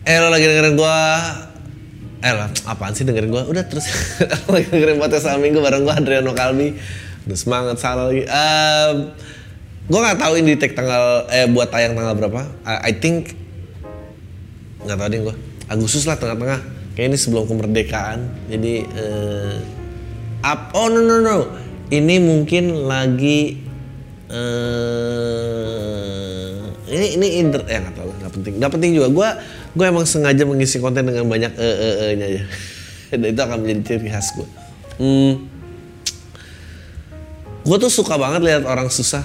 Eh lo lagi dengerin gua. Eh lah, apaan sih dengerin gua? Udah terus. Lagi dengerin podcast sama minggu bareng gua Adriano Kalbi Udah semangat salah lagi. Um, Gua gak tahu ini take tanggal Eh buat tayang tanggal berapa. I, I think Gak tahu deh gua. Agustus lah tengah-tengah. Kayak ini sebelum kemerdekaan. Jadi uh, up, Oh no no no. Ini mungkin lagi eh ini ini inter ya nggak tahu nggak penting. Nggak penting juga. Gue gue emang sengaja mengisi konten dengan banyak e e e nya aja dan itu akan menjadi ciri khas gue hmm, gue tuh suka banget lihat orang susah.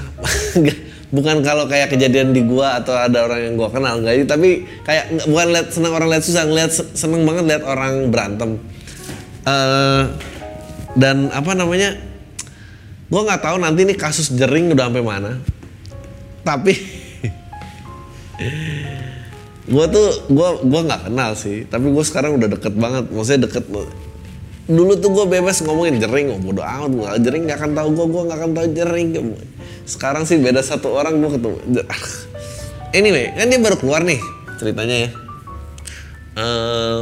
Bukan kalau kayak kejadian di gue atau ada orang yang gue kenal enggak. Tapi kayak bukan lihat senang orang lihat susah ngeliat seneng banget lihat orang berantem. Uh, dan apa namanya gue nggak tahu nanti ini kasus jering udah sampai mana. Tapi gue tuh gue gue nggak kenal sih tapi gue sekarang udah deket banget. Maksudnya deket dulu tuh gue bebas ngomongin jering oh bodo amat gue jering nggak akan tahu gue gue nggak akan tahu jering. Sekarang sih beda satu orang gue ketemu. Anyway kan dia baru keluar nih ceritanya ya. Uh,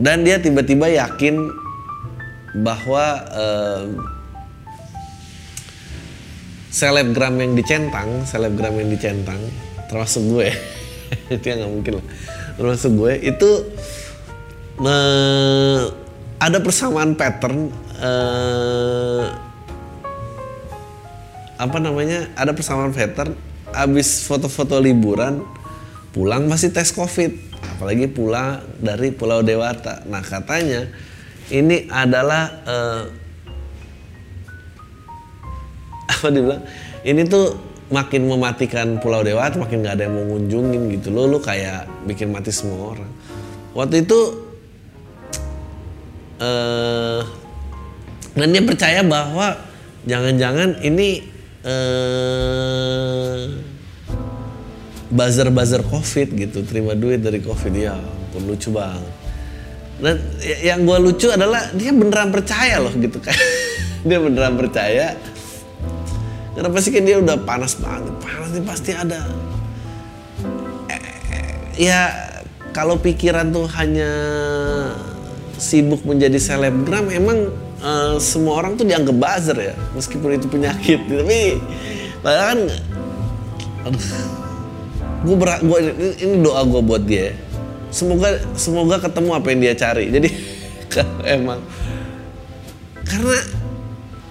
dan dia tiba-tiba yakin bahwa uh, selebgram yang dicentang, selebgram yang dicentang, termasuk gue, itu yang nggak mungkin lah, termasuk gue. Itu uh, ada persamaan pattern, uh, apa namanya, ada persamaan pattern, abis foto-foto liburan, pulang masih tes covid, apalagi pulang dari Pulau Dewata. Nah katanya ini adalah uh, apa dibilang? Ini tuh makin mematikan Pulau Dewata makin nggak ada yang mau ngunjungin gitu loh. Lu kayak bikin mati semua orang. Waktu itu uh, dan dia percaya bahwa jangan-jangan ini uh, buzzer-buzzer covid gitu terima duit dari covid. Ya ampun lucu banget. Dan yang gue lucu adalah dia beneran percaya loh gitu kan. Dia beneran percaya kenapa sih kan dia udah panas banget? Panas nih pasti ada. Eh, ya kalau pikiran tuh hanya sibuk menjadi selebgram emang uh, semua orang tuh dianggap buzzer ya meskipun itu penyakit. Tapi padahal kan gue berat gue ini doa gue buat dia semoga semoga ketemu apa yang dia cari. Jadi emang karena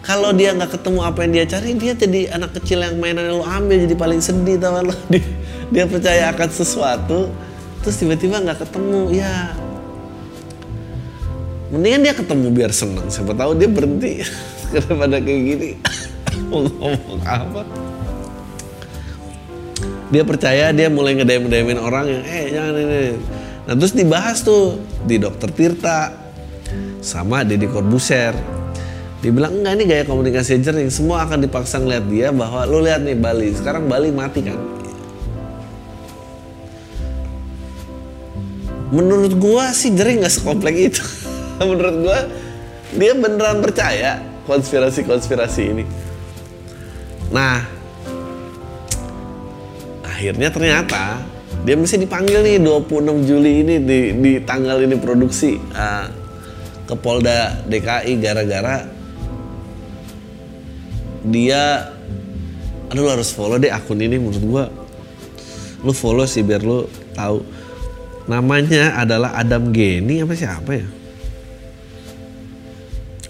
kalau dia nggak ketemu apa yang dia cari dia jadi anak kecil yang mainan lo ambil jadi paling sedih tau lo dia, dia percaya akan sesuatu terus tiba-tiba nggak ketemu ya. Mendingan dia ketemu biar seneng siapa tahu dia berhenti daripada kayak gini. Mau ngomong apa? Dia percaya dia mulai ngedem-demin orang yang eh jangan ini. Nah terus dibahas tuh di Dokter Tirta sama Deddy Corbuzier. Dibilang enggak ini gaya komunikasi jering semua akan dipaksa ngeliat dia bahwa lu lihat nih Bali sekarang Bali mati kan. Menurut gua sih jering nggak sekomplek itu. Menurut gua dia beneran percaya konspirasi-konspirasi ini. Nah akhirnya ternyata dia mesti dipanggil nih 26 Juli ini di, di tanggal ini produksi uh, ke Polda DKI gara-gara dia aduh lu harus follow deh akun ini. Menurut gua lu follow sih biar lu tahu. Namanya adalah Adam Geni apa siapa ya?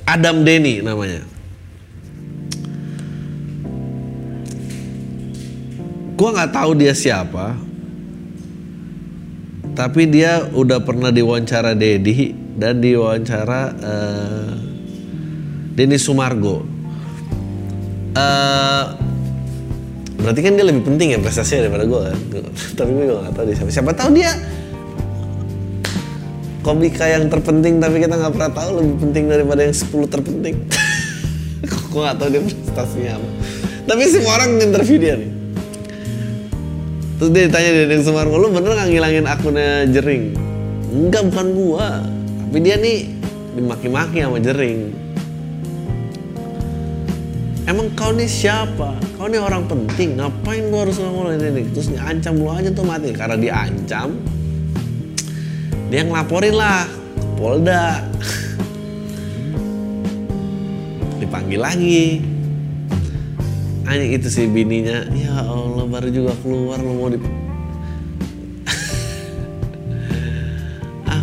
Adam Denny namanya. Gua nggak tahu dia siapa tapi dia udah pernah diwawancara Dedi dan diwawancara uh, Denny Sumargo Eh, berarti kan dia lebih penting ya prestasinya daripada gue kan? Tapi gue gak tahu dia siapa. Siapa tahu dia komika yang terpenting tapi kita nggak pernah tahu lebih penting daripada yang 10 terpenting. Gue gak tahu dia prestasinya apa. Tapi semua orang interview dia nih. Terus dia ditanya dia yang Sumargo lu bener gak ngilangin akunnya jering? Enggak bukan gua. Tapi dia nih dimaki-maki sama jering emang kau nih siapa? Kau nih orang penting, ngapain gua harus ngomongin ini? Terus diancam lu aja tuh mati. Karena diancam, dia ngelaporin lah ke Polda. Dipanggil lagi. Hanya itu sih bininya, ya Allah baru juga keluar lu mau di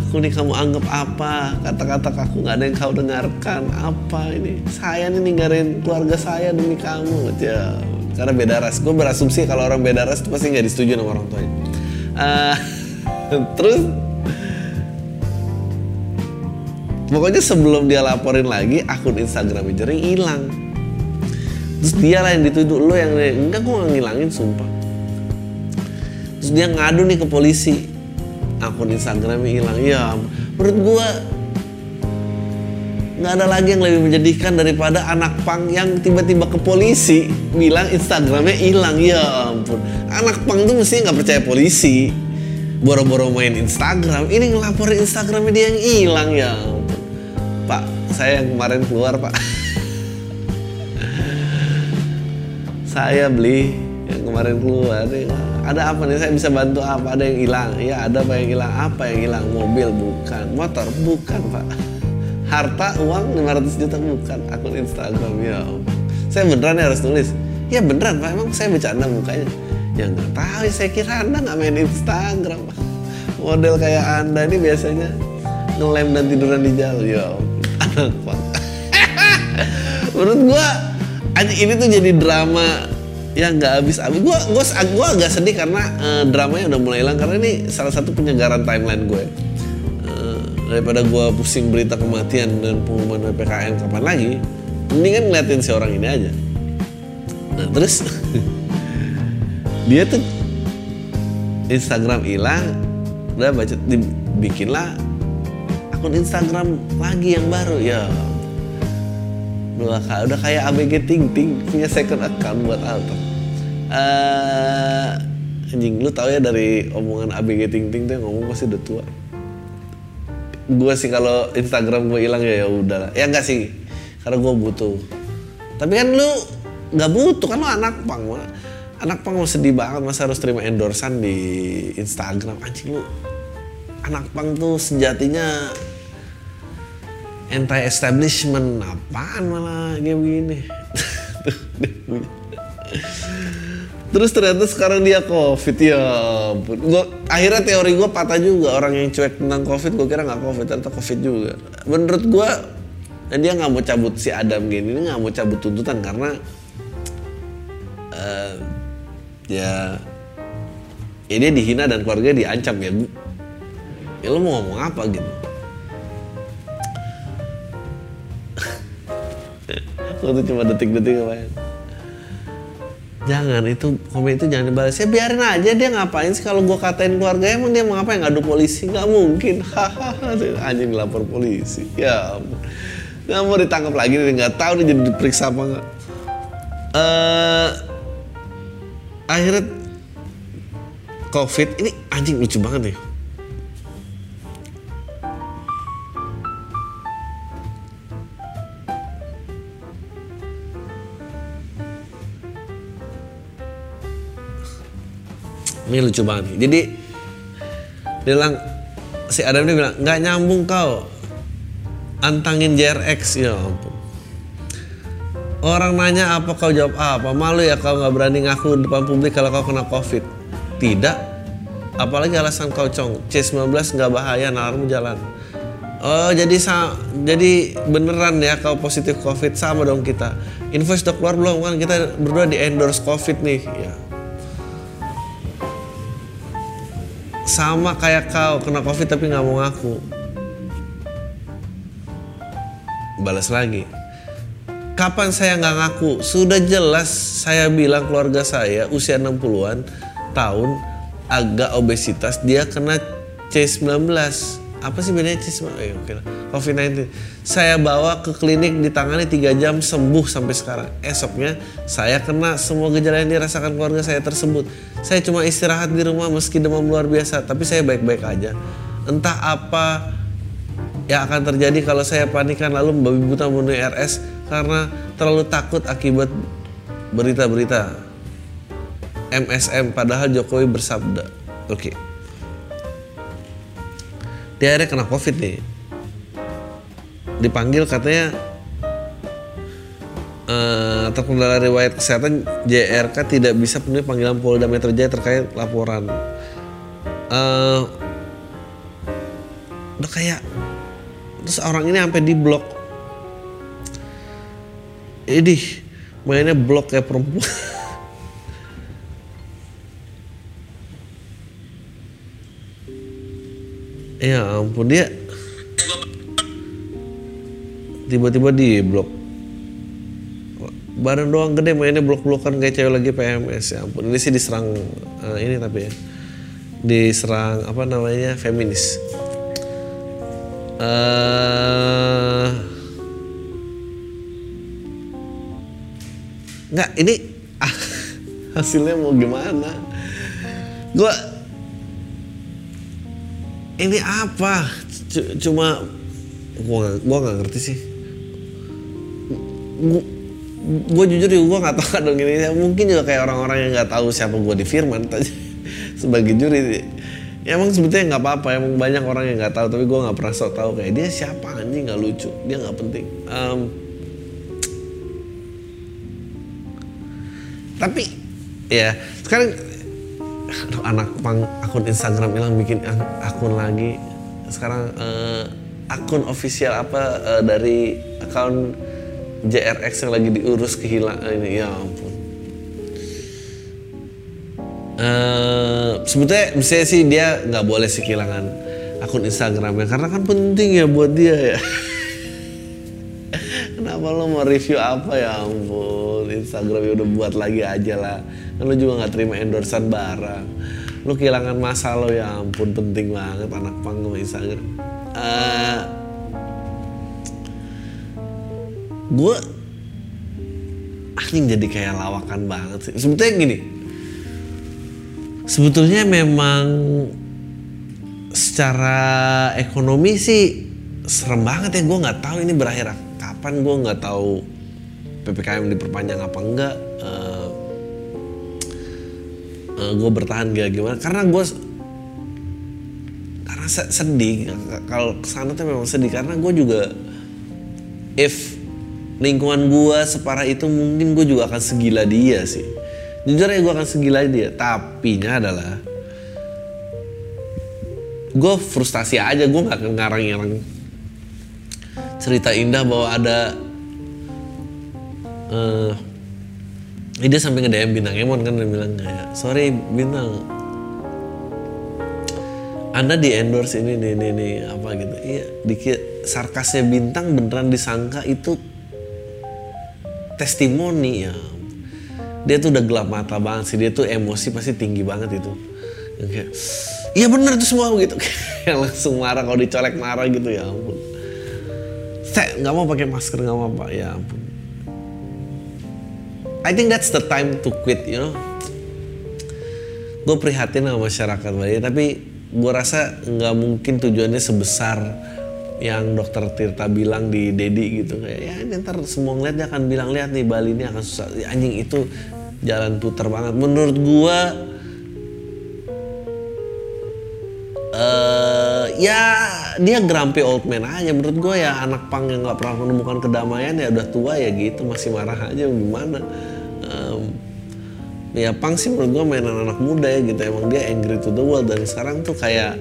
aku nih kamu anggap apa? Kata-kata aku nggak ada yang kau dengarkan. Apa ini? Saya nih ninggalin keluarga saya demi kamu ya karena beda ras. Gue berasumsi kalau orang beda ras itu pasti nggak disetujui sama orang tuanya. Uh, terus? Pokoknya sebelum dia laporin lagi akun Instagram jering hilang. Terus dia lah yang dituduh lo yang enggak gue nggak ngilangin sumpah. Terus dia ngadu nih ke polisi akun Instagramnya hilang. Ya menurut gua nggak ada lagi yang lebih menjadikan daripada anak pang yang tiba-tiba ke polisi bilang Instagramnya hilang. Ya ampun anak pang tuh mesti nggak percaya polisi. Boro-boro main Instagram ini ngelaporin Instagramnya dia yang hilang ya ampun. Pak saya yang kemarin keluar pak. Saya beli kemarin keluar. Ada apa nih? Saya bisa bantu apa? Ada yang hilang? Ya ada apa yang hilang? Apa yang hilang? Mobil? Bukan. Motor? Bukan pak. Harta? Uang? 500 juta? Bukan. Akun Instagram ya saya beneran ya harus tulis ya beneran pak. Emang saya bercanda mukanya? Ya nggak tahu. Saya kira anda nggak main Instagram. Pak model kayak anda ini biasanya ngelem dan tiduran di jalan. Ya anak pak menurut gua ini tuh jadi drama ya nggak habis. Habis gue gue gue agak sedih karena uh, dramanya udah mulai hilang. Karena ini salah satu penyegaran timeline gue. Uh, daripada gue pusing berita kematian dan pengumuman ppkm kapan lagi mendingan ngeliatin si orang ini aja. Nah terus dia tuh Instagram hilang udah baca dibikinlah akun Instagram lagi yang baru. Ya udah, udah kayak ABG Ting Ting punya second account buat apa uh, anjing lu tau ya dari omongan ABG Ting Ting tuh yang ngomong pasti udah tua. Gue sih kalau Instagram gue hilang ya ya ya enggak sih karena gue butuh. Tapi kan lu nggak butuh kan lu anak pang anak pang sedih banget masa harus terima endorsan di Instagram? Anjing lu anak pang tuh sejatinya anti establishment apaan malah kayak begini Terus ternyata sekarang dia covid ya. Gua, akhirnya teori gue patah juga orang yang cuek tentang covid gue kira nggak covid ternyata covid juga. Menurut gue dia nggak mau cabut si Adam gini ini nggak mau cabut tuntutan karena uh, ya ya dia dihina dan keluarga diancam ya ya lo mau ngomong apa gitu itu cuma detik-detik ya jangan itu komen itu jangan dibalas ya biarin aja dia ngapain sih kalau gue katain keluarga? Emang dia mau ngapain? Ngadu polisi? Nggak mungkin. Anjing lapor polisi. Ya nggak mau ditangkap lagi dia nggak tahu dia jadi diperiksa apa nggak. Uh, akhirnya covid. Ini anjing lucu banget nih ini lucu banget jadi dia bilang si Adam dia bilang nggak nyambung kau. Antangin JRX ya ampun. Orang nanya apa kau jawab apa? Malu ya kau nggak berani ngaku depan publik kalau kau kena covid? Tidak. Apalagi alasan kau cong. C19 nggak bahaya nalarmu jalan. Oh jadi sa jadi beneran ya kau positif covid? Sama dong kita. Info sudah keluar belum? Kan kita berdua di endorse covid nih. Ya sama kayak kau kena covid tapi nggak mau ngaku. Balas lagi. Kapan saya nggak ngaku? Sudah jelas saya bilang keluarga saya usia 60-an tahun agak obesitas dia kena C19 apa sih bedanya C19 eh, oke lah. COVID-19 saya bawa ke klinik ditangani 3 jam sembuh sampai sekarang. Esoknya saya kena semua gejala yang dirasakan keluarga saya tersebut. Saya cuma istirahat di rumah meski demam luar biasa tapi saya baik-baik aja. Entah apa yang akan terjadi kalau saya panikan lalu membabi buta memenuhi RS karena terlalu takut akibat berita-berita MSM padahal Jokowi bersabda. Oke. okay. Dia akhirnya kena covid nih. Dipanggil katanya uh, terkendala riwayat kesehatan JRK tidak bisa penuhi panggilan Polda Metro Jaya terkait laporan. Uh, udah kayak terus orang ini sampai di blok ini mainnya blok kayak perempuan ya ampun dia tiba-tiba di blok. Badan doang gede mainnya blok-blokan kayak cewek lagi PMS ya ampun ini sih diserang uh, ini tapi ya. Diserang apa namanya feminis. Uh, ini ah, hasilnya mau gimana? Gue ini apa? C cuma gua gua nggak ngerti sih. Gue jujur juga gue nggak tahu dong ini. Mungkin juga kayak orang-orang yang nggak tahu siapa gue di Firman sebagai juri. Ya emang sebetulnya nggak apa-apa. Emang banyak orang yang nggak tahu tapi gue nggak pernah sok tahu kayak dia siapa anjing nggak lucu. Dia nggak penting. Um, tapi ya sekarang aduh, anak pang akun Instagram hilang bikin akun lagi. Sekarang uh, akun official apa uh, dari akun JRX yang lagi diurus kehilangan ini. Ya ampun. Uh, sebetulnya misalnya sih dia nggak boleh sih kehilangan akun Instagramnya karena kan penting ya buat dia ya. Kenapa lo mau review apa? Ya ampun Instagramnya udah buat lagi aja lah. Kan lo juga nggak terima endorsan barang lo kehilangan masa lo ya ampun penting banget anak pang sama Instagram uh, eh, gue anjing jadi kayak lawakan banget sih. Sebetulnya gini sebetulnya memang secara ekonomi sih serem banget ya. Gue nggak tahu ini berakhir kapan. Gue nggak tahu ppkm diperpanjang apa enggak uh, eh, gue bertahan gak gimana? Karena gue karena sedih. Kalau ke sana tuh memang sedih. Karena gue juga if lingkungan gue separah itu mungkin gue juga akan segila dia sih. Jujur ya gue akan segila dia. Tapi nya adalah gue frustasi aja. Gue nggak ngarang-ngarang cerita indah bahwa ada uh, dia sampai nge DM bintang Emon kan dia bilang kayak sorry bintang. Anda di endorse ini nih nih nih apa gitu. Iya dikit sarkasnya bintang beneran disangka itu testimoni ya. Dia tuh udah gelap mata banget sih dia tuh emosi pasti tinggi banget itu. Kayak iya bener tuh semua gitu. Kayak langsung marah kalau dicolek marah gitu ya ampun. Saya nggak mau pakai masker nggak mau apa ya ampun I think that's the time to quit you know. Gue prihatin sama masyarakat Bali tapi gue rasa nggak mungkin tujuannya sebesar yang dokter Tirta bilang di Dedi gitu. Kayak ya ntar semua ngeliat dia akan bilang lihat nih Bali ini akan susah. Anjing itu jalan putar banget. Menurut gua uh, ya dia grumpy old man aja. Menurut gua ya anak pang yang nggak pernah menemukan kedamaian ya udah tua ya gitu. Masih marah aja gimana ya pang sih menurut gua mainan anak muda ya gitu. Emang dia angry to the world. Dan sekarang tuh kayak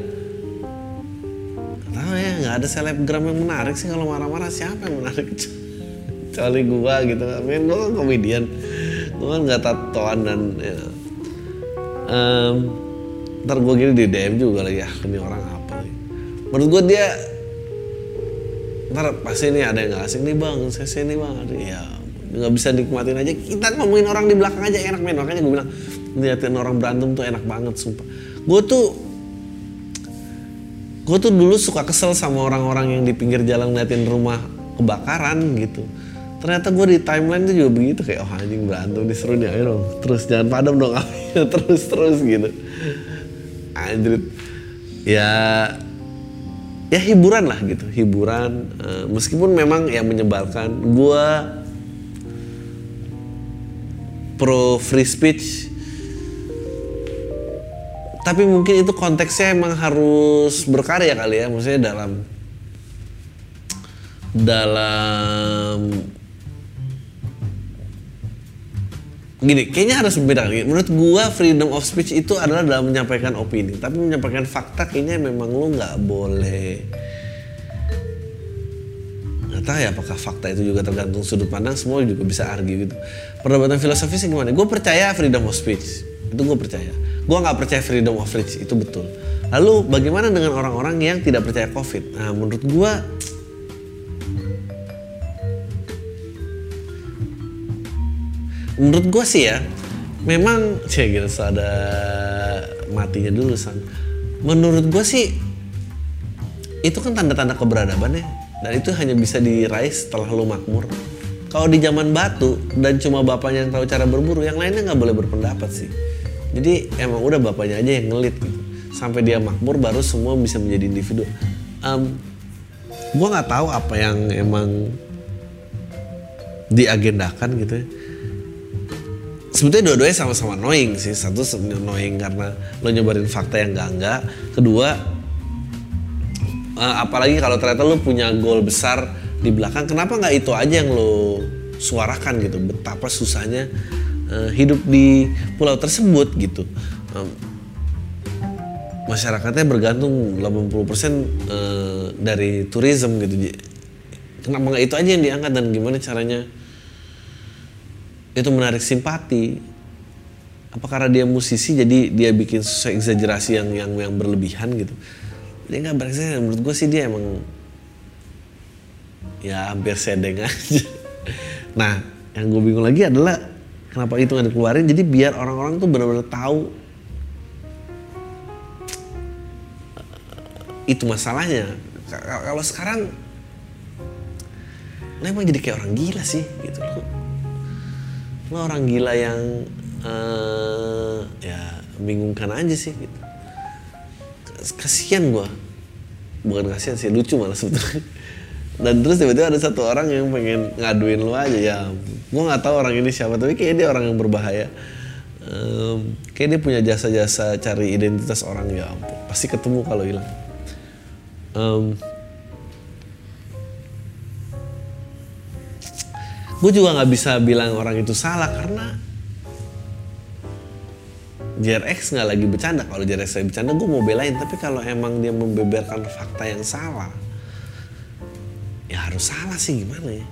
tahu ya nggak ada selebgram yang menarik sih. Kalau marah-marah siapa yang menarik? Kecuali gua gitu. Kan gua kan komedian. Gue kan nggak tatoan dan ya. um, ntar gue gini di DM juga lagi ya ini orang apa nih? Menurut gue dia ntar pasti ini ada yang nggak asing nih bang. Saya sini bang. Ya nggak bisa nikmatin aja. Kita ngomongin orang di belakang aja enak men. Makanya gue bilang ngeliatin orang berantem tuh enak banget sumpah. Gue tuh gue tuh dulu suka kesel sama orang-orang yang di pinggir jalan ngeliatin rumah kebakaran gitu. Ternyata gue di timeline tuh juga begitu kayak oh anjing berantem nih seru nih ayo dong terus jangan padam dong terus terus gitu. Anjir ya ya hiburan lah gitu. Hiburan uh, meskipun memang yang menyebalkan gue pro free speech. Tapi mungkin itu konteksnya emang harus berkarya kali ya maksudnya dalam dalam gini kayaknya harus membedakan menurut gua freedom of speech itu adalah dalam menyampaikan opini. Tapi menyampaikan fakta kayaknya memang lu nggak boleh tahu ya apakah fakta itu juga tergantung sudut pandang semua juga bisa argue gitu. Perdebatan filosofisnya gimana? Gue percaya freedom of speech. Itu gue percaya. Gue nggak percaya freedom of speech itu betul. Lalu bagaimana dengan orang-orang yang tidak percaya covid? Nah menurut gue menurut gue sih ya memang cek gitu ada matinya dulu san. Menurut gue sih itu kan tanda-tanda keberadaban ya dan itu hanya bisa diraih setelah lu makmur. Kalau di zaman batu dan cuma bapaknya yang tahu cara berburu yang lainnya nggak boleh berpendapat sih. Jadi emang udah bapaknya aja yang ngelit gitu. Sampai dia makmur baru semua bisa menjadi individu. Um, gue nggak tahu apa yang emang diagendakan gitu ya. Sebetulnya dua-duanya sama-sama annoying sih. Satu annoying karena lo nyebarin fakta yang enggak-enggak kedua uh, apalagi kalau ternyata lo punya goal besar di belakang kenapa nggak itu aja yang lo suarakan gitu? Betapa susahnya uh, hidup di pulau tersebut gitu. Um, masyarakatnya bergantung 80% uh, dari tourism gitu. Kenapa nggak itu aja yang diangkat dan gimana caranya? Itu menarik simpati. Apa karena dia musisi jadi dia bikin sesuatu exaggerasi yang yang yang berlebihan gitu dia nggak berekspresi menurut gue sih dia emang ya hampir sedeng aja. Nah yang gue bingung lagi adalah kenapa itu nggak dikeluarin? Jadi biar orang-orang tuh benar-benar tahu itu masalahnya. Kalau sekarang lo emang jadi kayak orang gila sih gitu loh. Lo orang gila yang uh, ya bingungkan aja sih gitu kasihan gue bukan kasihan sih lucu malah sebetulnya. Dan terus tiba-tiba ada satu orang yang pengen ngaduin lo aja. Ya gue nggak tahu orang ini siapa tapi kayak dia orang yang berbahaya. Um, kayak dia punya jasa-jasa cari identitas orang ya ampun pasti ketemu kalau hilang. Um, gue juga nggak bisa bilang orang itu salah karena JRX nggak lagi bercanda. Kalau JRX lagi bercanda gue mau belain. Tapi kalau emang dia membeberkan fakta yang salah ya harus salah sih gimana ya?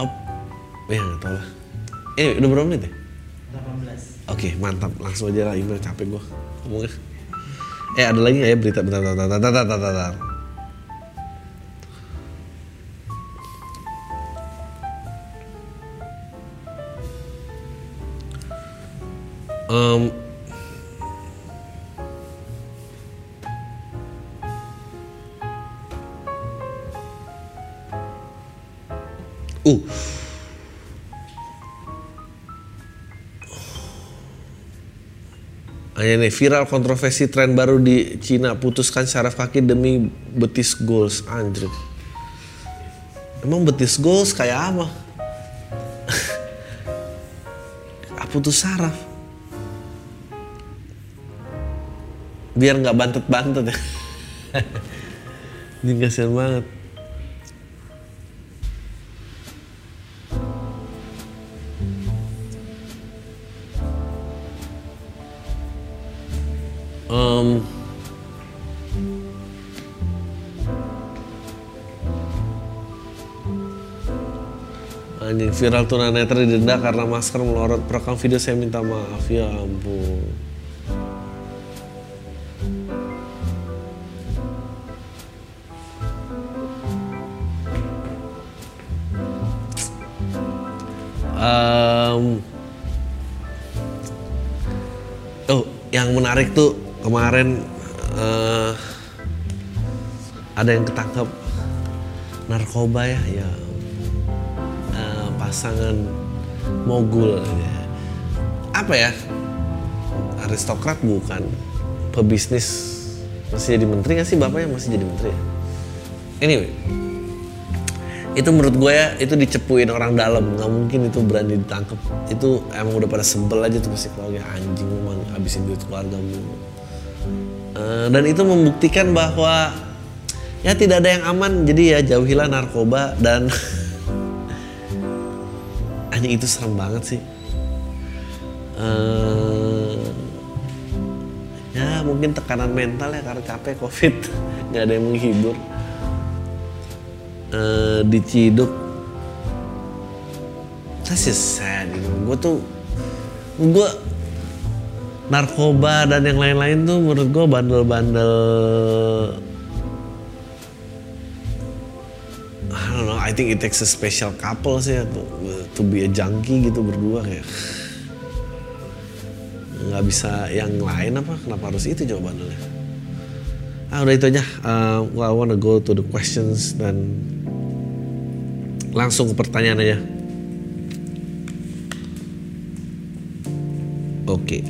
Oh ya nggak tahu lah. Eh udah berapa menit ya? 18 oke mantap. Langsung aja lah ini capek gue ngomongnya. Eh ada lagi nggak ya? Berita bentar bentar bentar bentar bentar, bentar. Um, uh Hanya nih viral kontroversi tren baru di Cina putuskan syaraf kaki demi betis goals anjir. Emang betis goals kayak apa? putus saraf. Biar nggak bantet-bantet ya. Ini kasihan banget. Um, Anjing viral tunanetra didenda karena masker melorot perekam video saya minta maaf. Ya ampun Um, oh, yang menarik tuh kemarin uh, ada yang ketangkap narkoba ya, ya uh, pasangan mogul ya. apa ya? Aristokrat bukan. Pebisnis masih jadi menteri nggak sih? Bapaknya masih jadi menteri ya? Anyway itu menurut gue ya itu dicepuin orang dalam. Nggak mungkin itu berani ditangkap itu emang udah pada sebel aja tuh pasti anjing memang habisin duit keluarga mulu. Uh, dan itu membuktikan bahwa ya tidak ada yang aman. Jadi ya jauhilah narkoba dan anjing itu serem banget sih. Uh, ya mungkin tekanan mental ya karena capek covid. Nggak ada yang menghibur uh, diciduk. That's just sad gitu. gue tuh gue narkoba dan yang lain-lain tuh menurut gue bandel-bandel I don't know I think it takes a special couple sih to, to be a junkie gitu berdua kayak. Nggak bisa yang lain apa? Kenapa harus itu jawabannya ah udah itu aja uh, well, I wanna go to the questions dan langsung ke pertanyaan aja oke okay.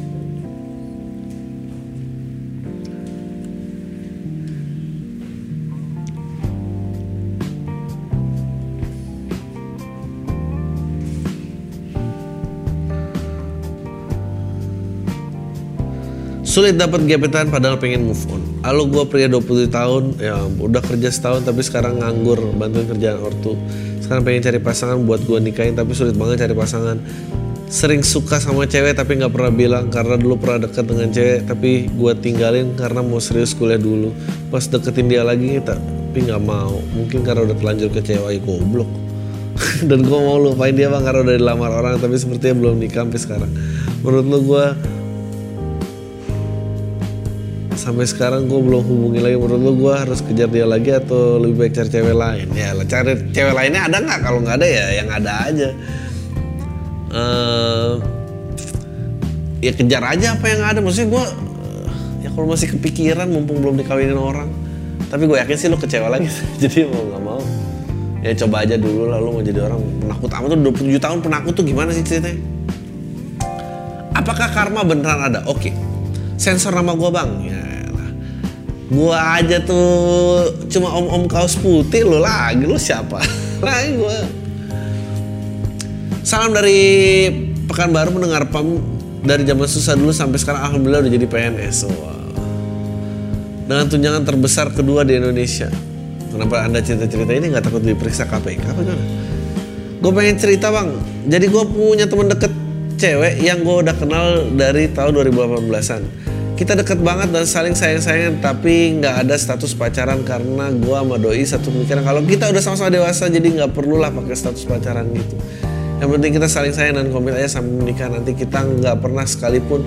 Sulit dapat gebetan padahal pengen move on. Halo gue pria 20 tahun, ya udah kerja setahun tapi sekarang nganggur bantuin kerjaan ortu. Sekarang pengen cari pasangan buat gue nikahin tapi sulit banget cari pasangan. Sering suka sama cewek tapi nggak pernah bilang karena dulu pernah deket dengan cewek tapi gue tinggalin karena mau serius kuliah dulu. Pas deketin dia lagi tapi nggak mau. Mungkin karena udah telanjur ke cewek goblok. Dan gue mau lupain dia bang karena udah dilamar orang tapi sepertinya belum nikah sampai sekarang. Menurut lo gue sampai sekarang gue belum hubungi lagi. Menurut lo gue harus kejar dia lagi atau lebih baik cari cewek lain? Ya lah cari cewek lainnya ada nggak? Kalau nggak ada ya yang ada aja. Uh, ya kejar aja apa yang ada. Maksudnya gue ya kalau masih kepikiran mumpung belum dikawinin orang. Tapi gue yakin sih lo kecewa lagi. Jadi mau nggak mau. Ya coba aja dulu lah lo mau jadi orang penakut. Amat tuh 27 tahun penakut tuh gimana sih ceritanya? Apakah karma beneran ada? Oke. Sensor nama gue bang. Ya Gua aja tuh cuma om-om kaos putih lo lagi lo siapa? Lagi gua. Salam dari Pekanbaru mendengar pam dari zaman susah dulu sampai sekarang alhamdulillah udah jadi PNS. Wow. Dengan tunjangan terbesar kedua di Indonesia. Kenapa anda cerita-cerita ini nggak takut diperiksa KPK apa gimana? Gue pengen cerita bang. Jadi gue punya temen deket cewek yang gue udah kenal dari tahun 2018an kita deket banget dan saling sayang-sayangan tapi nggak ada status pacaran karena gue sama doi satu pemikiran. Kalau kita udah sama-sama dewasa jadi nggak perlu lah pakai status pacaran gitu. Yang penting kita saling sayang dan komit aja sampai menikah. Nanti kita nggak pernah sekalipun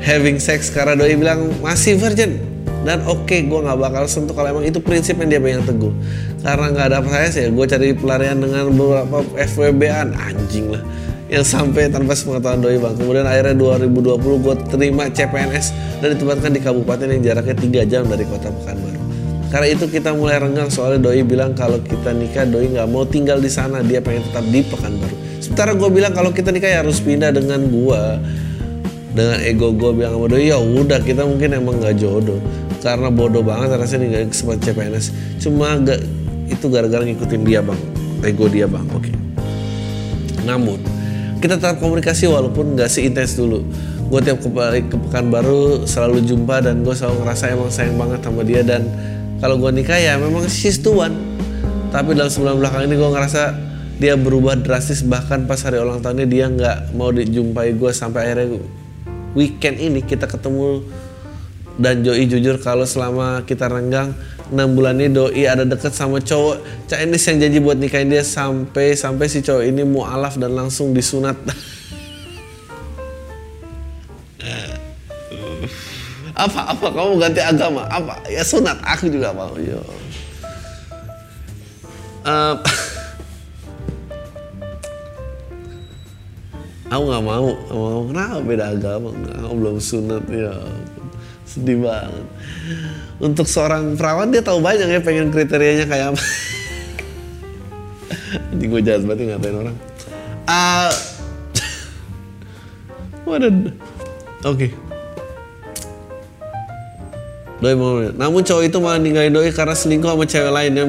having sex. Karena doi bilang masih virgin. Dan oke okay, gue nggak bakal sentuh kalau emang itu prinsip yang dia pengen teguh. Karena nggak ada apa saya sih gue cari pelarian dengan beberapa FWB-an anjing lah yang sampai tanpa sepengetahuan doi bang. Kemudian akhirnya 2020 gue terima CPNS dan ditempatkan di kabupaten yang jaraknya 3 jam dari kota Pekanbaru. Karena itu kita mulai renggang soalnya doi bilang kalau kita nikah doi nggak mau tinggal di sana dia pengen tetap di Pekanbaru. Sementara gue bilang kalau kita nikah ya harus pindah dengan gue dengan ego gue bilang sama doi ya udah kita mungkin emang nggak jodoh karena bodoh banget rasanya nggak kesempatan CPNS cuma gak itu gara-gara ngikutin dia bang ego dia bang oke okay. namun kita tetap komunikasi walaupun nggak seintens dulu. Gue tiap kembali ke baru selalu jumpa dan gue selalu ngerasa emang sayang banget sama dia dan kalau gue nikah ya memang she's the one. Tapi dalam sebulan belakang ini gue ngerasa dia berubah drastis bahkan pas hari ulang tahunnya dia nggak mau dijumpai gue sampai akhirnya weekend ini kita ketemu dan Joey jujur kalau selama kita renggang 6 bulan ini doi ada deket sama cowok Chinese yang janji buat nikahin dia sampai sampai si cowok ini mualaf dan langsung disunat. Apa apa? Kamu ganti agama? Apa? Ya sunat. Aku juga mau yo. Uh, aku nggak mau nggak mau. Kenapa beda agama? Nggak belum sunat ya. Sedih banget. Untuk seorang perawan dia tahu banyak ya pengen kriterianya kayak apa. Nanti gue jahat banget ngatain orang. Ah, waduh. Oke. Doi mau Namun cowok itu malah ninggalin Doi karena selingkuh sama cewek lain yang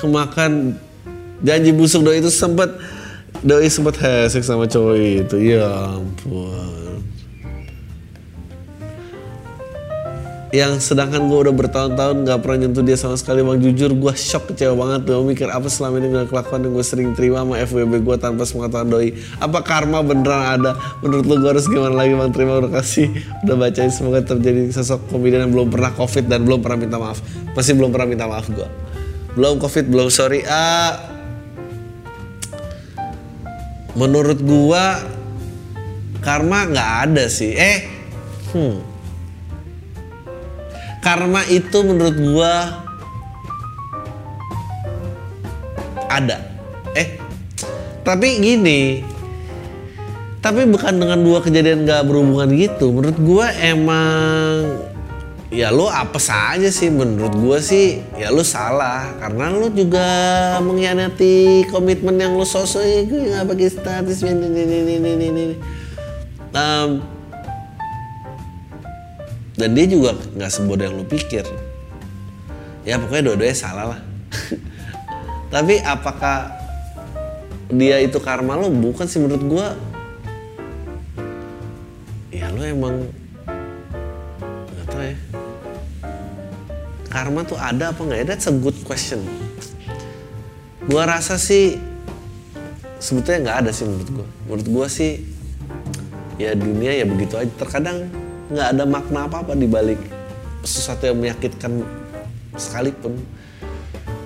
kemakan janji busuk doi itu sempat doi sempat hesek sama cowok itu. Ya ampun. Yang sedangkan gue udah bertahun-tahun nggak pernah nyentuh dia sama sekali. Bang jujur gue shock kecewa banget. Gue mikir apa selama ini gak kelakuan yang gue sering terima sama FWB gue tanpa sepengetahuan doi? Apa karma beneran ada? Menurut lu gue harus gimana lagi bang? Terima udah kasih. Udah bacain semoga terjadi sosok komedian yang belum pernah covid dan belum pernah minta maaf. Masih belum pernah minta maaf gue belum covid belum sorry. Ah menurut gua karma nggak ada sih. Eh hmm. karma itu menurut gua ada. Eh tapi gini tapi bukan dengan dua kejadian nggak berhubungan gitu. Menurut gua emang ya lu apa saja sih. Menurut gue sih ya lu salah. Karena lu juga mengkhianati komitmen yang lu sosok itu. Nggak pakai status. Ini ini ini ini ini um, dan dia juga nggak sebodoh yang lu pikir. Ya pokoknya dua-duanya salah lah. Tapi apakah dia itu karma lu? Bukan sih menurut gue ya lu emang nggak tahu ya karma tuh ada apa nggak ya? That's a good question. Gua rasa sih sebetulnya nggak ada sih menurut gua. Menurut gua sih ya dunia ya begitu aja. Terkadang nggak ada makna apa apa di balik sesuatu yang menyakitkan sekalipun.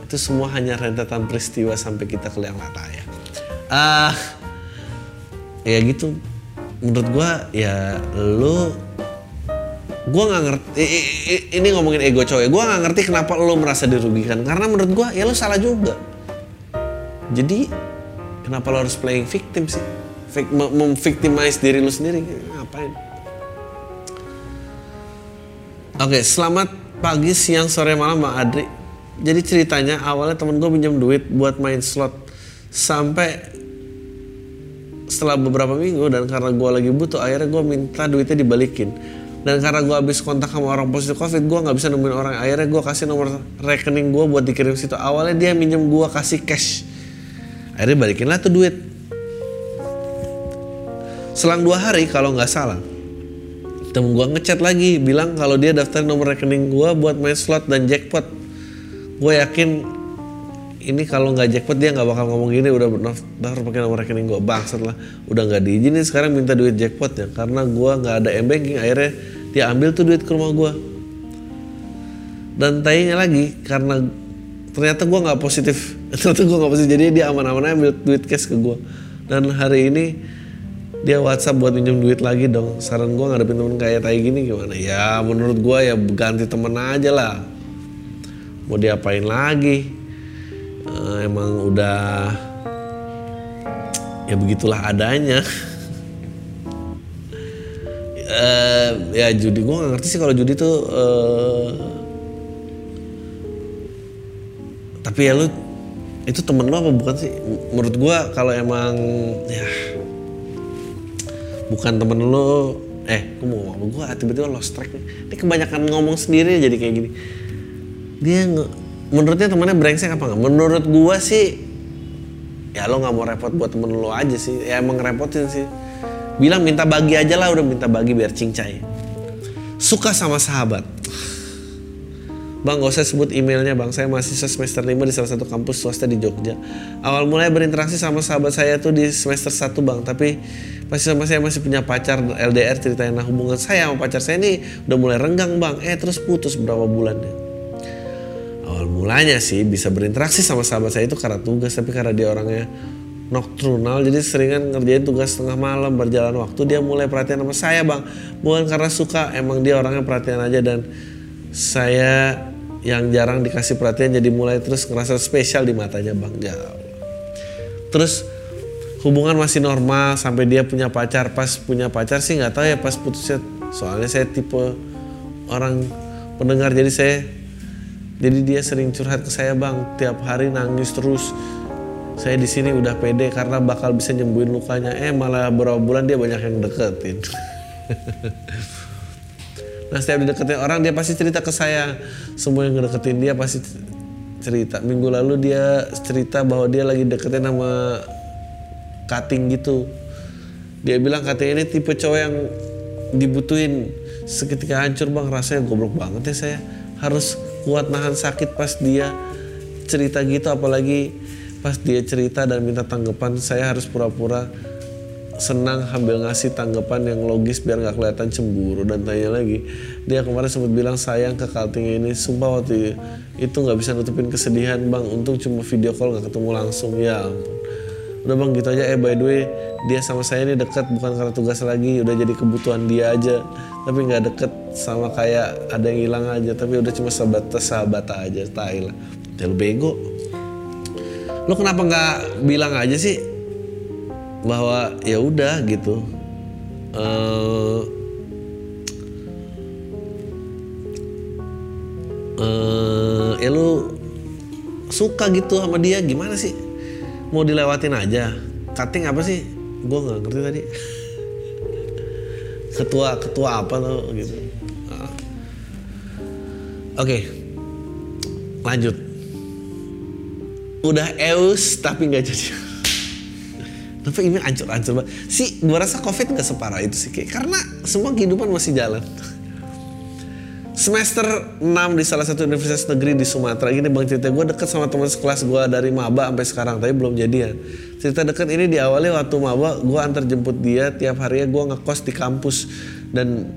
Itu semua hanya rentetan peristiwa sampai kita ke yang mata ya. Ah, ya gitu. Menurut gua ya lu gue nggak ngerti ini ngomongin ego cowok ya gue nggak ngerti kenapa lo merasa dirugikan. Karena menurut gue ya lo salah juga. Jadi kenapa lo harus playing victim sih? Memvictimize diri lo sendiri ngapain? Oke selamat pagi siang sore malam mbak Adri. Jadi ceritanya awalnya temen gue pinjam duit buat main slot. Sampai setelah beberapa minggu dan karena gue lagi butuh akhirnya gue minta duitnya dibalikin dan karena gue habis kontak sama orang positif covid gue nggak bisa nemuin orang. Akhirnya gue kasih nomor rekening gue buat dikirim situ. Awalnya dia minjem gue kasih cash. Akhirnya balikin lah tuh duit. Selang dua hari kalau nggak salah temen gue ngechat lagi bilang kalau dia daftar nomor rekening gue buat main slot dan jackpot. Gue yakin ini kalau nggak jackpot dia nggak bakal ngomong gini udah daftar pakai nomor rekening gue bang setelah udah nggak diizinin sekarang minta duit jackpotnya karena gue nggak ada m banking akhirnya dia ambil tuh duit ke rumah gue dan tanya lagi karena ternyata gue nggak positif. Ternyata gue nggak positif. Jadi dia aman-aman ambil duit cash ke gue dan hari ini dia WhatsApp buat minjem duit lagi dong. Saran gue ngadepin temen kayak tai gini gimana? Ya menurut gue ya ganti temen aja lah. Mau diapain lagi? Uh, emang udah ya begitulah adanya uh, ya judi gue gak ngerti sih kalau judi tuh uh, tapi ya lu itu temen lo apa bukan sih? Menurut gue kalau emang ya bukan temen lo eh gue mau ngomong gue tiba-tiba lost track. Ini kebanyakan ngomong sendiri jadi kayak gini. Dia menurutnya temennya brengsek apa nggak? Menurut gue sih ya lo nggak mau repot buat temen lo aja sih. Ya emang repotin sih bilang minta bagi aja lah udah minta bagi biar cincai suka sama sahabat Bang, gak usah sebut emailnya bang. Saya mahasiswa semester 5 di salah satu kampus swasta di Jogja. Awal mulai berinteraksi sama sahabat saya tuh di semester 1 bang. Tapi masih sama saya masih punya pacar LDR ceritain nah hubungan saya sama pacar saya ini udah mulai renggang bang. Eh terus putus berapa bulan ya. Awal mulanya sih bisa berinteraksi sama sahabat saya itu karena tugas. Tapi karena dia orangnya nocturnal jadi seringan ngerjain tugas tengah malam berjalan waktu dia mulai perhatian sama saya bang. Bukan karena suka emang dia orangnya perhatian aja dan saya yang jarang dikasih perhatian jadi mulai terus ngerasa spesial di matanya bang. Ya terus hubungan masih normal sampai dia punya pacar. Pas punya pacar sih nggak tahu ya pas putusnya. Soalnya saya tipe orang pendengar jadi saya jadi dia sering curhat ke saya bang. Tiap hari nangis terus saya di sini udah pede karena bakal bisa nyembuhin lukanya eh malah beberapa bulan dia banyak yang deketin Nah setiap dideketin orang dia pasti cerita ke saya. Semua yang ngedeketin dia pasti cerita. Minggu lalu dia cerita bahwa dia lagi deketin sama cutting gitu. Dia bilang katanya ini tipe cowok yang dibutuhin seketika hancur bang rasanya goblok banget ya saya harus kuat nahan sakit pas dia cerita gitu apalagi pas dia cerita dan minta tanggapan saya harus pura-pura senang sambil ngasih tanggapan yang logis biar nggak kelihatan cemburu dan tanya lagi. Dia kemarin sempat bilang sayang ke Kalting ini. Sumpah waktu itu nggak bisa nutupin kesedihan bang. Untung cuma video call nggak ketemu langsung. Ya udah bang gitu aja. Eh by the way dia sama saya ini deket bukan karena tugas lagi udah jadi kebutuhan dia aja. Tapi nggak deket sama kayak ada yang hilang aja. Tapi udah cuma sahabat sahabat aja tai lah. Bego lu kenapa nggak bilang aja sih bahwa ya udah gitu? Uh, uh, ya lu suka gitu sama dia gimana sih? Mau dilewatin aja. Cutting apa sih? Gue nggak ngerti tadi. Ketua ketua apa tuh gitu? Uh. oke. Okay. lanjut udah eus tapi nggak jadi. Tapi ini ancur-ancur banget. Sih gue rasa covid gak separah itu sih kayak karena semua kehidupan masih jalan. Semester 6 di salah satu universitas negeri di Sumatera. Gini bang cerita gue deket sama teman sekelas gue dari maba sampai sekarang tapi belum jadian. Cerita deket ini diawali waktu maba gue antar jemput dia tiap harinya gue ngekos di kampus. Dan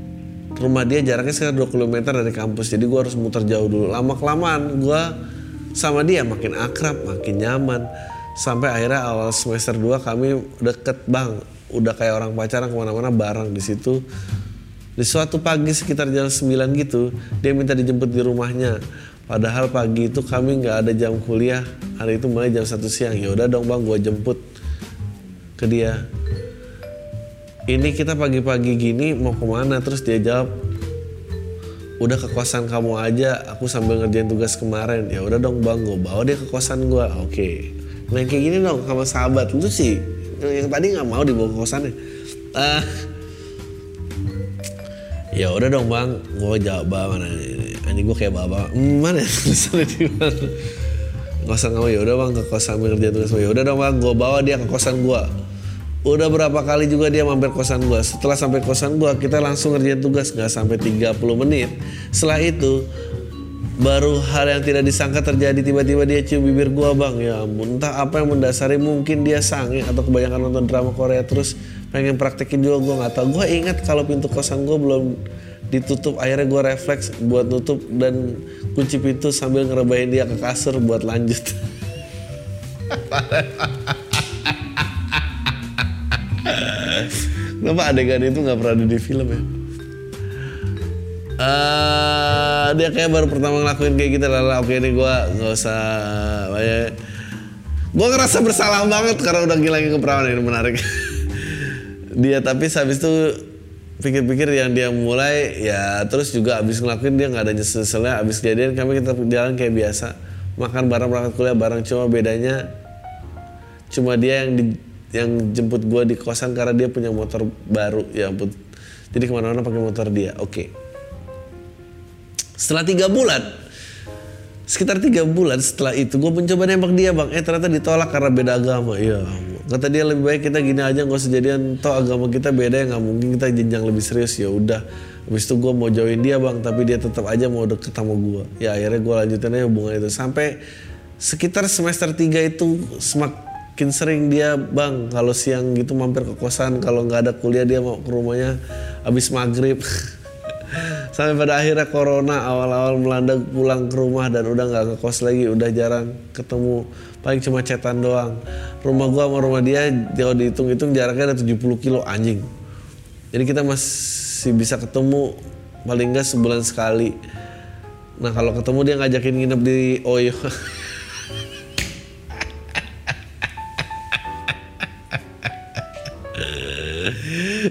rumah dia jaraknya sekitar 2 km dari kampus jadi gue harus muter jauh dulu. Lama kelamaan gue sama dia makin akrab makin nyaman. Sampai akhirnya awal semester 2 kami deket bang. Udah kayak orang pacaran ke mana-mana bareng di situ. Di suatu pagi sekitar jam 9 gitu dia minta dijemput di rumahnya. Padahal pagi itu kami nggak ada jam kuliah. Hari itu mulai jam satu siang. Ya udah dong bang gue jemput ke dia. Ini kita pagi-pagi gini mau ke mana? Terus dia jawab udah ke kamu aja aku sambil ngerjain tugas kemarin. Ya udah dong bang gue bawa dia ke gue oke. Okay main kayak gini dong sama sahabat itu sih. Yang tadi nggak mau dibawa ke kosannya uh, ya udah dong bang gue jawab mana ini gue kayak bawa hmm, mana ya? Tulisannya di mana? Kosan kamu ya udah bang ke kosan ngerjain tugas ya udah dong bang gue bawa dia ke gue udah berapa kali juga dia mampir kosan gue setelah sampai kosan gue kita langsung ngerjain tugas nggak sampai 30 menit. Setelah itu baru hal yang tidak disangka terjadi tiba-tiba dia cium bibir gua bang ya ampun entah apa yang mendasari mungkin dia sange atau kebanyakan nonton drama Korea terus pengen praktekin juga gua nggak tahu. Gua ingat kalau pintu kosan gua belum ditutup akhirnya gua refleks buat nutup dan kunci pintu sambil ngerebahin dia ke kasur buat lanjut Kenapa adegan itu nggak pernah ada di film ya? uh, dia kayak baru pertama ngelakuin kayak gitu lah oke ini gue nggak usah banyak gue ngerasa bersalah banget karena udah ngilangin keperawanan ini menarik. Dia tapi habis itu pikir-pikir yang dia mulai ya terus juga abis ngelakuin dia nggak ada nyesel-nyeselnya. Abis kejadian kami kita jalan kayak biasa. Makan bareng berangkat kuliah bareng. Cuma bedanya cuma dia yang di, yang jemput gue di kosan karena dia punya motor baru ya ampun. Jadi ke mana-mana pakai motor dia oke. Okay. Setelah tiga bulan, sekitar tiga bulan setelah itu gue mencoba nembak dia bang, eh ternyata ditolak karena beda agama. Iya, kata dia lebih baik kita gini aja nggak usah jadian. Toh agama kita beda ya nggak mungkin kita jenjang lebih serius. Ya udah. Habis itu gue mau jauhin dia bang tapi dia tetap aja mau deket sama gue ya akhirnya gue lanjutin aja hubungan itu. Sampai sekitar semester 3 itu semakin sering dia bang kalau siang gitu mampir ke kosan kalau nggak ada kuliah dia mau ke rumahnya habis maghrib. Sampai pada akhirnya corona awal-awal melanda pulang ke rumah dan udah nggak ke kos lagi udah jarang ketemu. Paling cuma cetan doang. Rumah gua sama rumah dia kalau dihitung-hitung jaraknya ada 70 kilo anjing. Jadi kita masih bisa ketemu paling nggak sebulan sekali. Nah kalau ketemu dia ngajakin nginep di Oyo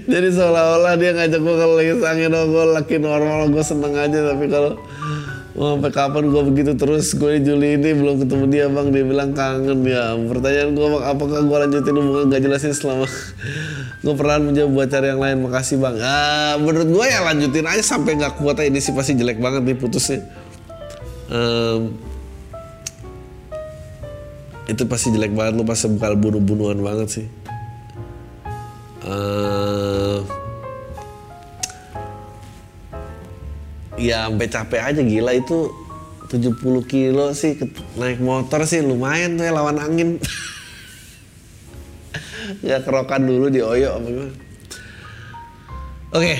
jadi seolah-olah dia ngajak gue lagi sangin oh gue laki normal gue seneng aja. Tapi kalau mau sampai kapan gue begitu terus gue Juli ini belum ketemu dia bang. Dia bilang kangen ya. Pertanyaan gue bang apakah gue lanjutin hubungan gak jelasin selama gue pernah menjawab buat cari yang lain? Makasih bang. Ah, menurut gue ya lanjutin aja sampai nggak kuat ini sih pasti jelek banget nih putusnya. Um, itu pasti jelek banget. Lu pasti bakal bunuh-bunuhan banget sih. Uh, ya sampai capek aja gila itu 70 kilo sih naik motor sih lumayan tuh ya lawan angin nggak kerokan dulu di Oyo apa gimana oke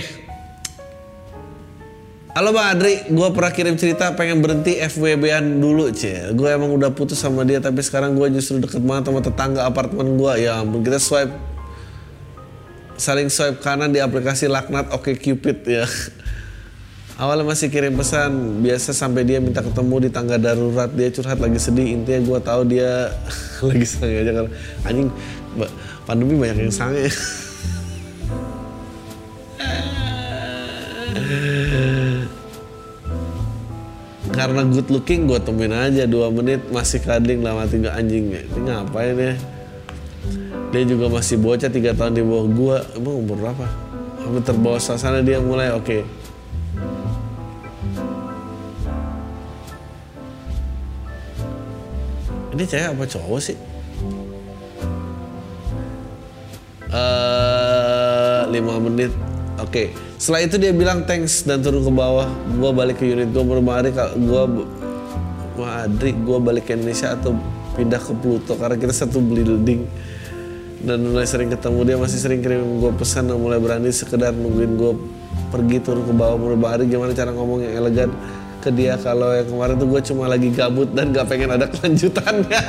Halo Bang Adri, gue pernah kirim cerita pengen berhenti FWB-an dulu cie. Gue emang udah putus sama dia tapi sekarang gue justru deket banget sama tetangga apartemen gue. Ya kita swipe saling swipe kanan di aplikasi laknat Oke Cupid ya. Awalnya masih kirim pesan, biasa sampai dia minta ketemu di tangga darurat, dia curhat lagi sedih. Intinya gue tahu dia lagi sange aja karena anjing pandemi banyak yang sange. karena good looking gue temuin aja dua menit masih kading lama tiga anjing ini ngapain ya dia juga masih bocah tiga tahun di bawah gue emang umur berapa hampir terbawa suasana dia mulai oke okay. Ini cewek apa cowok sih? Uh, lima menit. Oke. Okay. setelah itu dia bilang thanks dan turun ke bawah. Gue balik ke unit gue beberapa hari gue Adri gue balik ke Indonesia atau pindah ke Pluto? Karena kita satu building. Dan mulai sering ketemu dia masih sering kirim gue pesan dan mulai berani sekedar nungguin gue pergi turun ke bawah beberapa hari gimana cara ngomong yang elegan ke dia kalau yang kemarin tuh gue cuma lagi gabut dan gak pengen ada kelanjutannya.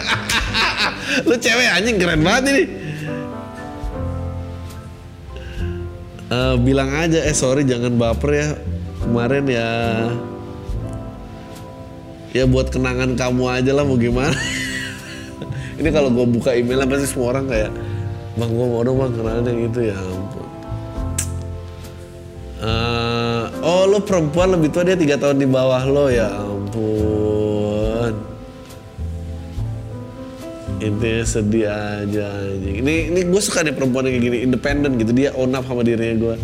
Lu cewek anjing keren banget ini. Uh, bilang aja eh sorry jangan baper ya. Kemarin ya ya buat kenangan kamu aja lah mau gimana. Ini kalau gue buka emailnya pasti semua orang kayak bang gue mau dong bang kenalin yang itu ya ampun. Uh, lo perempuan lebih tua dia tiga tahun di bawah lo ya ampun. Intinya sedih aja anjing. ini ini gue suka nih perempuan yang kayak gini independen gitu. Dia own up sama dirinya gue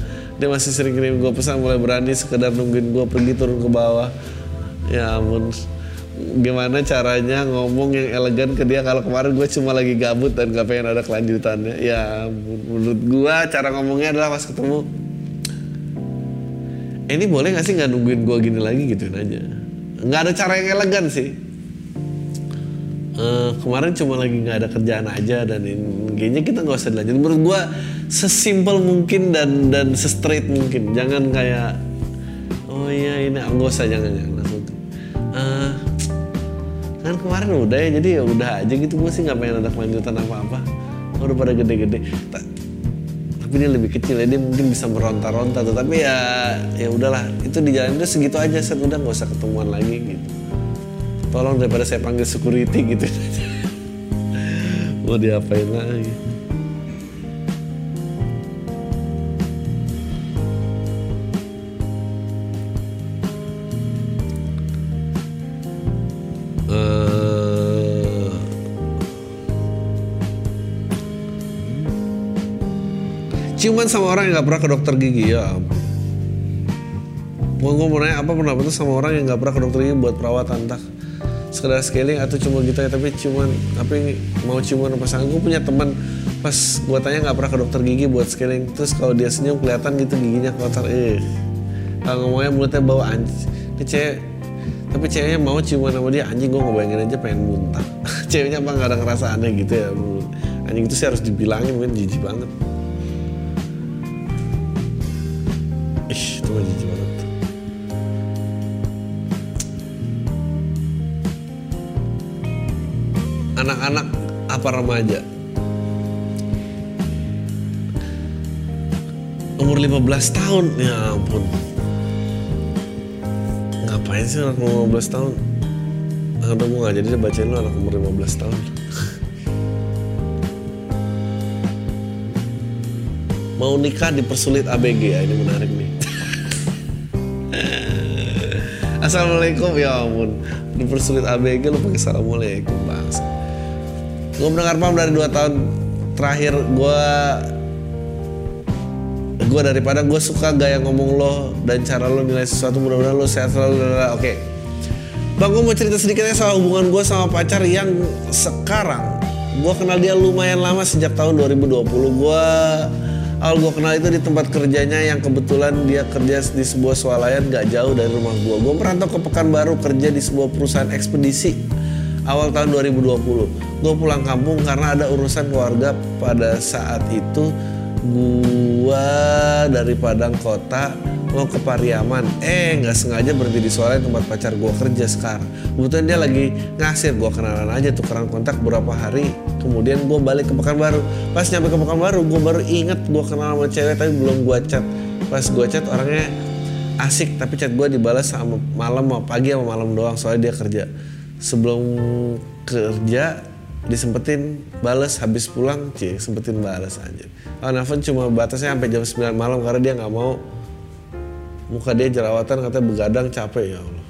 dia masih sering kirim gue pesan mulai berani sekedar nungguin gue pergi turun ke bawah. Ya ampun. Gimana caranya ngomong yang elegan ke dia? Kalau kemarin gue cuma lagi gabut dan gak pengen ada kelanjutannya. Ya menurut gue cara ngomongnya adalah pas ketemu ini boleh gak sih nggak nungguin gue gini lagi? gituin aja nggak ada cara yang elegan sih. Uh, kemarin cuma lagi nggak ada kerjaan aja dan ini, kayaknya kita nggak usah dilanjut menurut gue sesimpel mungkin dan dan se-straight mungkin. Jangan kayak oh iya ini nggak usah jangan jangan. Langsung uh, kan kemarin udah ya jadi ya udah aja gitu. Gue sih nggak pengen ada kelanjutan apa apa udah pada gede-gede tapi dia lebih kecil ya dia mungkin bisa meronta-ronta tuh tapi ya ya udahlah itu di jalan itu segitu aja set udah nggak usah ketemuan lagi gitu. Tolong daripada saya panggil security gitu. Mau diapain lagi ciuman sama orang yang gak pernah ke dokter gigi ya mau gue mau nanya apa pernah itu sama orang yang gak pernah ke dokter gigi buat perawatan? Entah sekedar scaling atau cuma gitu ya tapi cuman tapi mau ciuman pasangan gue punya teman pas gue tanya nggak pernah ke dokter gigi buat scaling terus kalau dia senyum kelihatan gitu giginya kotor. Eh kalau ngomongnya mulutnya bau anjing ini cewek tapi ceweknya mau ciuman sama dia anjing gue ngebayangin aja pengen muntah. Ceweknya apa nggak ada ngerasa aneh gitu ya anjing itu sih harus dibilangin mungkin jijik banget ih itu mah jijik banget. Anak-anak apa remaja? Umur 15 tahun. Ya ampun. Ngapain sih anak umur 15 tahun? Udah mau gak jadi bacain lu anak umur 15 tahun mau nikah dipersulit ABG ya ini menarik nih. Assalamualaikum ya ampun. Dipersulit ABG lu pakai assalamualaikum bangsa gue mendengar pam dari 2 tahun terakhir gue gue daripada gue suka gaya ngomong lo dan cara lo nilai sesuatu mudah-mudahan lo sehat selalu oke. Okay. bang gue mau cerita sedikit ya soal hubungan gue sama pacar yang sekarang. Gue kenal dia lumayan lama sejak tahun 2020 gue awal gue kenal itu di tempat kerjanya yang kebetulan dia kerja di sebuah swalayan gak jauh dari rumah gue gue merantau ke Pekanbaru kerja di sebuah perusahaan ekspedisi awal tahun 2020 gue pulang kampung karena ada urusan keluarga. Pada saat itu gua dari Padang kota mau ke Pariaman. Eh nggak sengaja berhenti di Swalayan tempat pacar gua kerja sekarang. Kebetulan dia lagi ngasir gua kenalan aja tukeran kontak beberapa hari kemudian gua balik ke Pekanbaru. Pas nyampe ke Pekanbaru gua baru inget gua kenal sama cewek tapi belum gua chat. Pas gua chat orangnya asik tapi chat gua dibalas sama malam sama pagi sama malam doang soalnya dia kerja. Sebelum kerja disempetin balas habis pulang cie sempetin balas aja oh, nelfon cuma batasnya sampai jam 9 malam karena dia nggak mau. Muka dia jerawatan katanya begadang capek ya Allah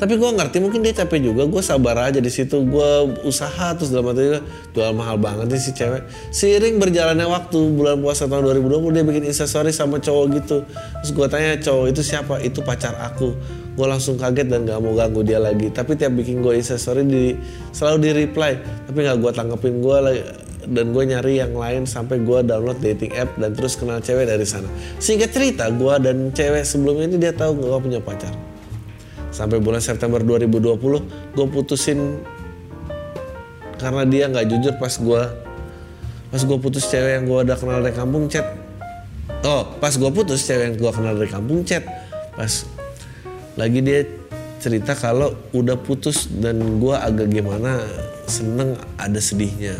tapi gue ngerti mungkin dia capek juga. Gue sabar aja di situ. Gue usaha terus dalam hati jual mahal banget nih si cewek. Seiring berjalannya waktu bulan puasa tahun 2020 dia bikin instastory sama cowok gitu. Terus gue tanya cowok itu siapa? Itu pacar aku. Gue langsung kaget dan gak mau ganggu dia lagi. Tapi tiap bikin gue instastory di selalu di reply. Tapi gak gue tanggepin gue lagi dan gue nyari yang lain sampai gue download dating app dan terus kenal cewek dari sana. Sehingga cerita gue dan cewek sebelumnya ini dia tahu gue punya pacar sampai bulan September 2020 gue putusin karena dia nggak jujur pas gue pas gue putus cewek yang gue udah kenal dari kampung chat oh pas gue putus cewek yang gue kenal dari kampung chat pas lagi dia cerita kalau udah putus dan gue agak gimana seneng ada sedihnya.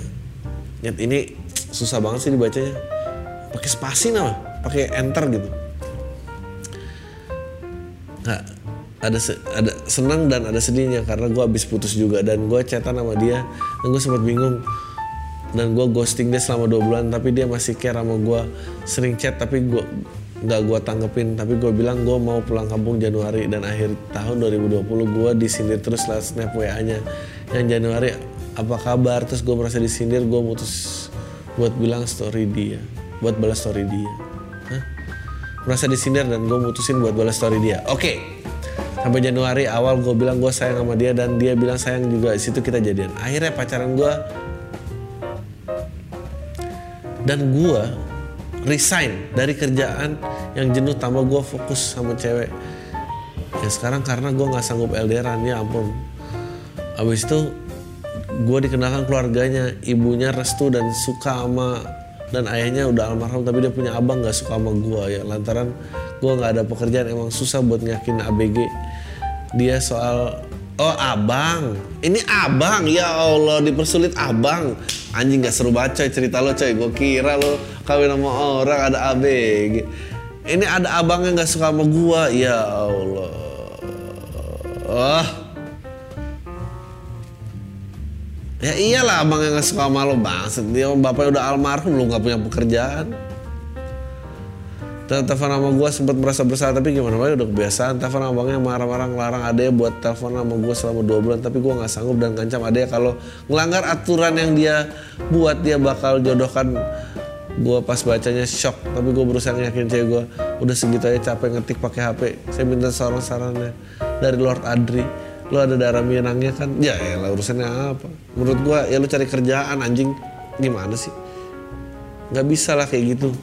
Nyet ini susah banget sih dibacanya. Pakai spasi nama pakai enter gitu. Nggak ada ada senang dan ada sedihnya karena gue habis putus juga dan gue chatan sama dia dan gue sempat bingung dan gue ghosting dia selama dua bulan tapi dia masih care sama gue sering chat tapi gue nggak gue tanggepin tapi gue bilang gue mau pulang kampung Januari dan akhir tahun 2020 gue disindir terus lah snap WA nya. Yang Januari apa kabar? Terus gue merasa disindir gue mutus buat bilang story dia buat balas story dia. Hah? merasa disindir dan gue mutusin buat balas story dia. Oke. okay sampai Januari awal gue bilang gue sayang sama dia dan dia bilang sayang juga. Situ kita jadian. Akhirnya pacaran gue dan gue resign dari kerjaan yang jenuh tambah gue fokus sama cewek. Ya sekarang karena gue nggak sanggup LDRan ya ampun. Abis itu gue dikenalkan keluarganya ibunya restu dan suka sama dan ayahnya udah almarhum tapi dia punya abang nggak suka sama gue ya. Lantaran gue nggak ada pekerjaan emang susah buat nyakin ABG dia soal oh abang. Ini abang? Ya Allah dipersulit abang. Anjing nggak seru baca cerita lo coy. Gue kira lo kawin sama orang ada ABG ini ada abang yang nggak suka sama gue ya Allah. Oh Ya iyalah abang yang suka sama lo banget Dia bapaknya udah almarhum lo gak punya pekerjaan. Telepon sama gue sempat merasa bersalah tapi gimana? Lagi udah kebiasaan. Telepon abangnya marah-marah ngelarang adanya buat telepon sama gue selama dua bulan tapi gue nggak sanggup dan ngancam adanya kalau ngelanggar aturan yang dia buat dia bakal jodohkan. Gue pas bacanya shock tapi gue berusaha yakin cewek gue udah segitu aja capek ngetik pakai HP saya minta seorang sarannya dari Lord Adri lo ada darah Minangnya kan ya ya urusannya apa menurut gue ya lo cari kerjaan anjing gimana sih nggak bisa lah kayak gitu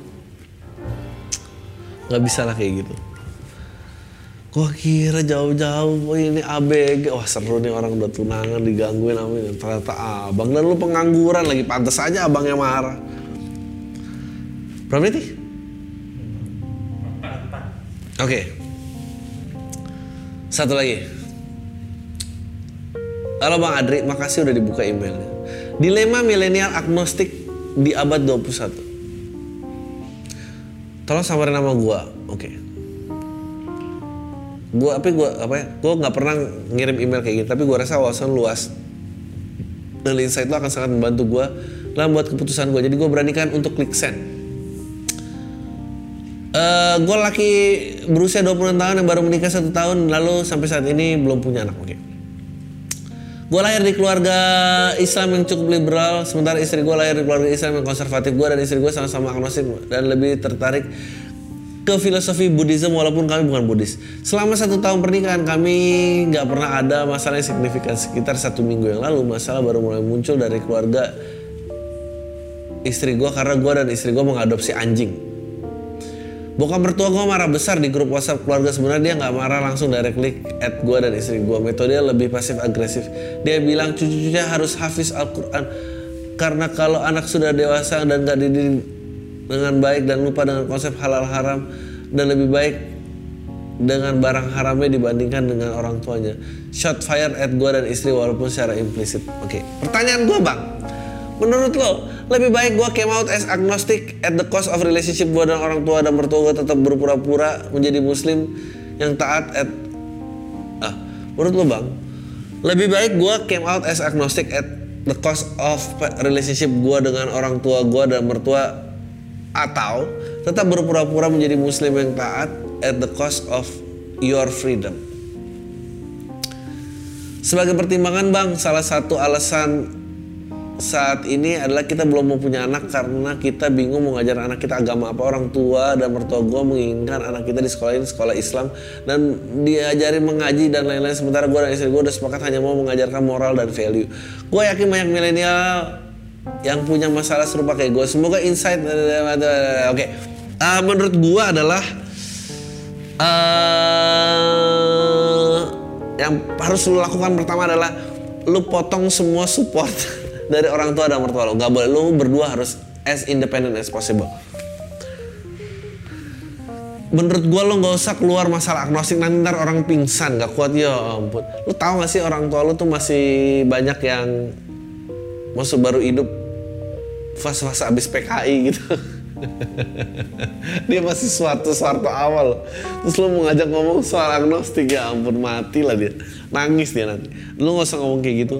nggak bisa lah kayak gitu Gua kira jauh-jauh, ini ABG, wah seru nih orang udah tunangan digangguin amin. Ternyata abang dan lu pengangguran lagi, pantas aja abangnya marah. Berapa nih? Oke. Satu lagi. Halo Bang Adri, makasih udah dibuka emailnya. Dilema milenial agnostik di abad 21. Tolong samarin nama gua. Oke. Gua apa gua apa ya? Gua nggak pernah ngirim email kayak gitu, tapi gua rasa wawasan luas dan insight itu akan sangat membantu gua dalam buat keputusan gua. Jadi gua beranikan untuk klik send. Uh, gue laki berusia 20 tahun yang baru menikah satu tahun lalu sampai saat ini belum punya anak. Oke. Okay. Gue lahir di keluarga Islam yang cukup liberal, sementara istri gue lahir di keluarga Islam yang konservatif. Gue dan istri gue sama-sama agnostik dan lebih tertarik ke filosofi Buddhism walaupun kami bukan Buddhis. Selama satu tahun pernikahan kami nggak pernah ada masalah yang signifikan. Sekitar satu minggu yang lalu masalah baru mulai muncul dari keluarga istri gue karena gue dan istri gue mengadopsi anjing. Bokap mertua gue marah besar di grup WhatsApp keluarga sebenarnya dia nggak marah langsung directly at gue dan istri gue. Metodenya lebih pasif agresif. Dia bilang cucu-cucunya harus hafiz Al-Quran karena kalau anak sudah dewasa dan gak dididik dengan baik dan lupa dengan konsep halal haram dan lebih baik dengan barang haramnya dibandingkan dengan orang tuanya. Shot fire at gue dan istri walaupun secara implisit. Oke, okay. pertanyaan gue bang, menurut lo lebih baik gue came out as agnostic at the cost of relationship gue dan orang tua dan mertua gue tetap berpura-pura menjadi muslim yang taat at ah menurut lo bang? Lebih baik gue came out as agnostic at the cost of relationship gue dengan orang tua gue dan mertua atau tetap berpura-pura menjadi muslim yang taat at the cost of your freedom. Sebagai pertimbangan bang salah satu alasan saat ini adalah kita belum mau punya anak karena kita bingung mau ngajar anak kita agama apa. Orang tua dan mertua gue menginginkan anak kita di sekolah ini sekolah Islam dan diajari mengaji dan lain-lain. Sementara gue dan istri gue udah sepakat hanya mau mengajarkan moral dan value. Gue yakin banyak milenial yang punya masalah serupa kayak gue semoga insight oke. Okay. uh, menurut gue adalah uh, yang harus lo lakukan pertama adalah lu potong semua support dari orang tua dan mertua lo. Gak boleh lo berdua harus as independent as possible. Menurut gue lo nggak usah keluar masalah agnostik nanti ntar orang pingsan gak kuat ya ampun. Lo tau gak sih orang tua lo tuh masih banyak yang masuk baru hidup fase-fase abis PKI gitu. dia masih suatu suatu awal terus lo mau ngajak ngomong soal agnostik ya ampun mati lah dia nangis dia nanti lo nggak usah ngomong kayak gitu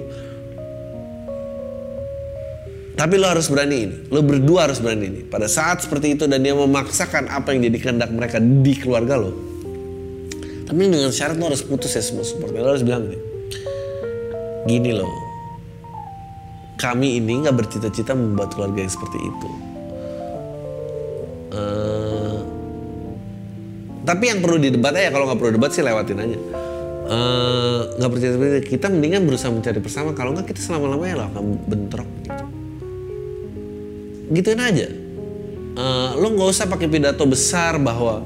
tapi lo harus berani ini. Lo berdua harus berani ini. Pada saat seperti itu dan dia memaksakan apa yang jadi kehendak mereka di keluarga lo. Tapi dengan syarat lo harus putus ya semua support. Lo harus bilang gini. Gini loh. Kami ini nggak bercita-cita membuat keluarga yang seperti itu. Uh, tapi yang perlu didebat ya kalau nggak perlu debat sih lewatin aja eh, nggak uh, percaya kita mendingan berusaha mencari bersama kalau nggak kita selama lamanya lah akan bentrok gitu gituin aja. Uh, lo nggak usah pakai pidato besar bahwa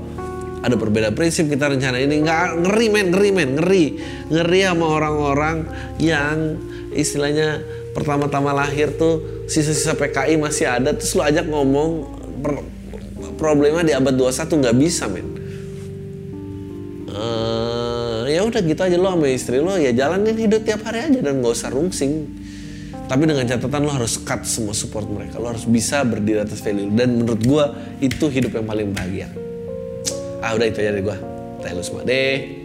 ada perbedaan prinsip kita rencana ini. Nggak ngeri men ngeri men ngeri. Ngeri sama orang-orang yang istilahnya pertama-tama lahir tuh sisa-sisa PKI masih ada. Terus lo ajak ngomong per, problema di abad 21 nggak bisa men. Uh, ya udah gitu aja lo sama istri lo. Ya jalanin hidup tiap hari aja dan nggak usah rungsing tapi dengan catatan lo harus cut semua support mereka. Lo harus bisa berdiri atas value. Dan menurut gue itu hidup yang paling bahagia. Ah udah itu aja dari gue. Tanya lu semua deh.